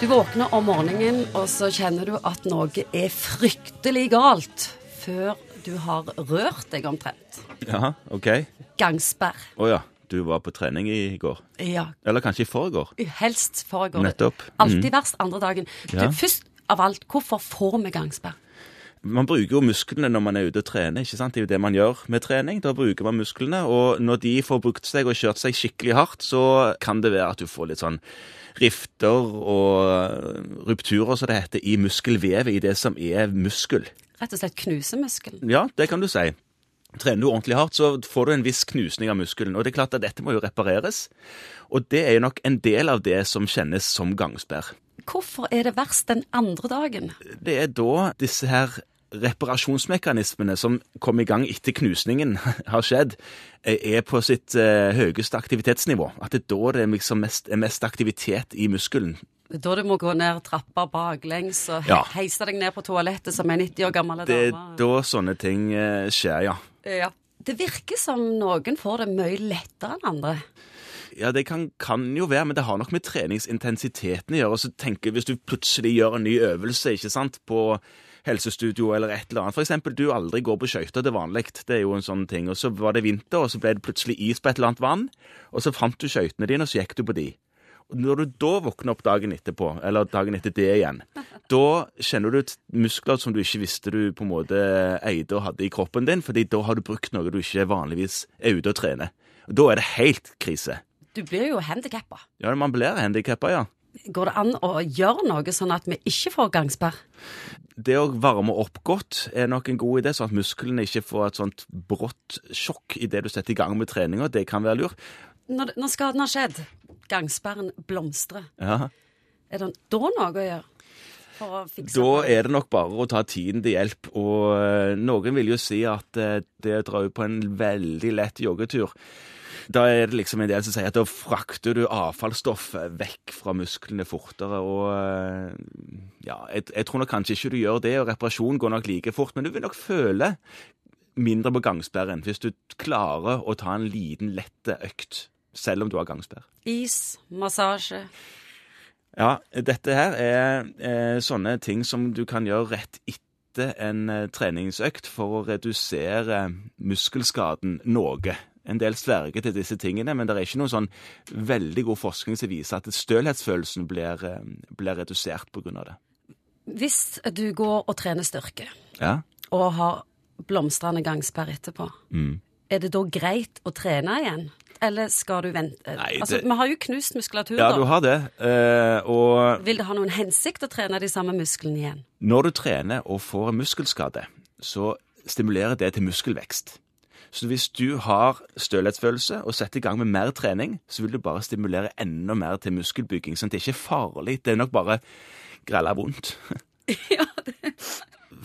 Du våkner om morgenen, og så kjenner du at noe er fryktelig galt før du har rørt deg omtrent. Ja, OK. Gangsperr. Å ja. Du var på trening i går. Ja, Eller kanskje i forgår. helst foregår Nettopp. Nettopp. Alltid verst andre dagen. Du, Ja. først av alt, hvorfor får vi gangsperr? Man bruker jo musklene når man er ute og trener. ikke sant? Det er jo det man gjør med trening. Da bruker man musklene. Og når de får brukt seg og kjørt seg skikkelig hardt, så kan det være at du får litt sånn rifter og rupturer, som det heter, i muskelvevet, i det som er muskel. Rett og slett knuse muskelen. Ja, det kan du si. Trener du ordentlig hardt, så får du en viss knusning av muskelen. Og det er klart at dette må jo repareres. Og det er jo nok en del av det som kjennes som gangsperr. Hvorfor er det verst den andre dagen? Det er da disse her reparasjonsmekanismene som kom i gang etter knusningen har skjedd, er på sitt eh, høyeste aktivitetsnivå. At det er da det er liksom mest, er mest aktivitet i muskelen. Da du må gå ned trappa baklengs og Ja. heise deg ned på toalettet som en 90 år gammel Det er da sånne ting eh, skjer, ja. Ja. Det virker som noen får det mye lettere enn andre. Ja, det kan, kan jo være, men det har nok med treningsintensiteten å gjøre. Og så tenker Hvis du plutselig gjør en ny øvelse ikke sant, på helsestudio eller et eller annet For eksempel, du aldri går på skøyter til vanlig. Det er jo en sånn ting. Og så var det vinter, og så ble det plutselig is på et eller annet vann. Og så fant du skøytene dine, og så gikk du på de. Og Når du da våkner opp dagen etterpå, eller dagen etter det igjen, da kjenner du muskler som du ikke visste du på en måte eide og hadde i kroppen din, fordi da har du brukt noe du ikke vanligvis er ute og trener. Og Da er det helt krise. Du blir jo handikappa. Ja, man blir handikappa, ja. Går det an å gjøre noe sånn at vi ikke får gangsperr? Det å varme opp godt er nok en god idé, sånn at musklene ikke får et sånt brått sjokk idet du setter i gang med treninga. Det kan være lurt. Når, når skaden har skjedd, gangsperren blomstrer, Ja. er det da noe å gjøre? For å fikse Da det? er det nok bare å ta tiden til hjelp. Og eh, noen vil jo si at eh, det å dra ut på en veldig lett joggetur Da er det liksom en del som sier at da frakter du avfallsstoffet vekk fra musklene fortere. Og eh, ja, jeg, jeg tror nok kanskje ikke du gjør det, og reparasjon går nok like fort. Men du vil nok føle mindre på gangsperren hvis du klarer å ta en liten, lette økt, selv om du har gangsperr. Is, massasje. Ja, dette her er eh, sånne ting som du kan gjøre rett etter en eh, treningsøkt for å redusere muskelskaden noe. En del sverger til disse tingene, men det er ikke noen sånn veldig god forskning som viser at stølhetsfølelsen blir, eh, blir redusert av det. Hvis du går og trener styrke, Ja, og har blomstrende gangsperr etterpå, Mm. er det da greit å trene igjen? Eller skal du vente? Nei, altså, Vi har jo knust muskulatur, ja du har det. Eh, og Vil det ha noen hensikt å trene de samme musklene igjen? Når du trener og får muskelskade, så stimulerer det til muskelvekst. Så hvis du har stølhetsfølelse og setter i gang med mer trening, så vil du bare stimulere enda mer til muskelbygging. sånn at det ikke er farlig. Det er nok bare grella vondt. ja, det...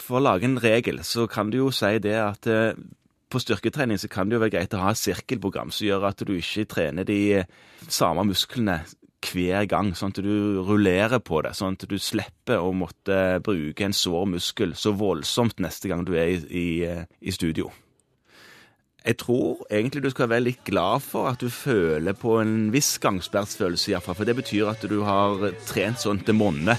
For å lage en regel, så kan du jo si det at eh, på styrketrening så kan det jo være greit å ha et sirkelprogram som gjør at du ikke trener de samme musklene hver gang, sånn at du rullerer på det, sånn at du slipper å måtte bruke en sår muskel så voldsomt neste gang du er i, i, eh, i studio. Jeg tror egentlig du skal være litt glad for at du føler på en viss gangsperrsfølelse, iallfall, for det betyr at du har trent sånn til monne.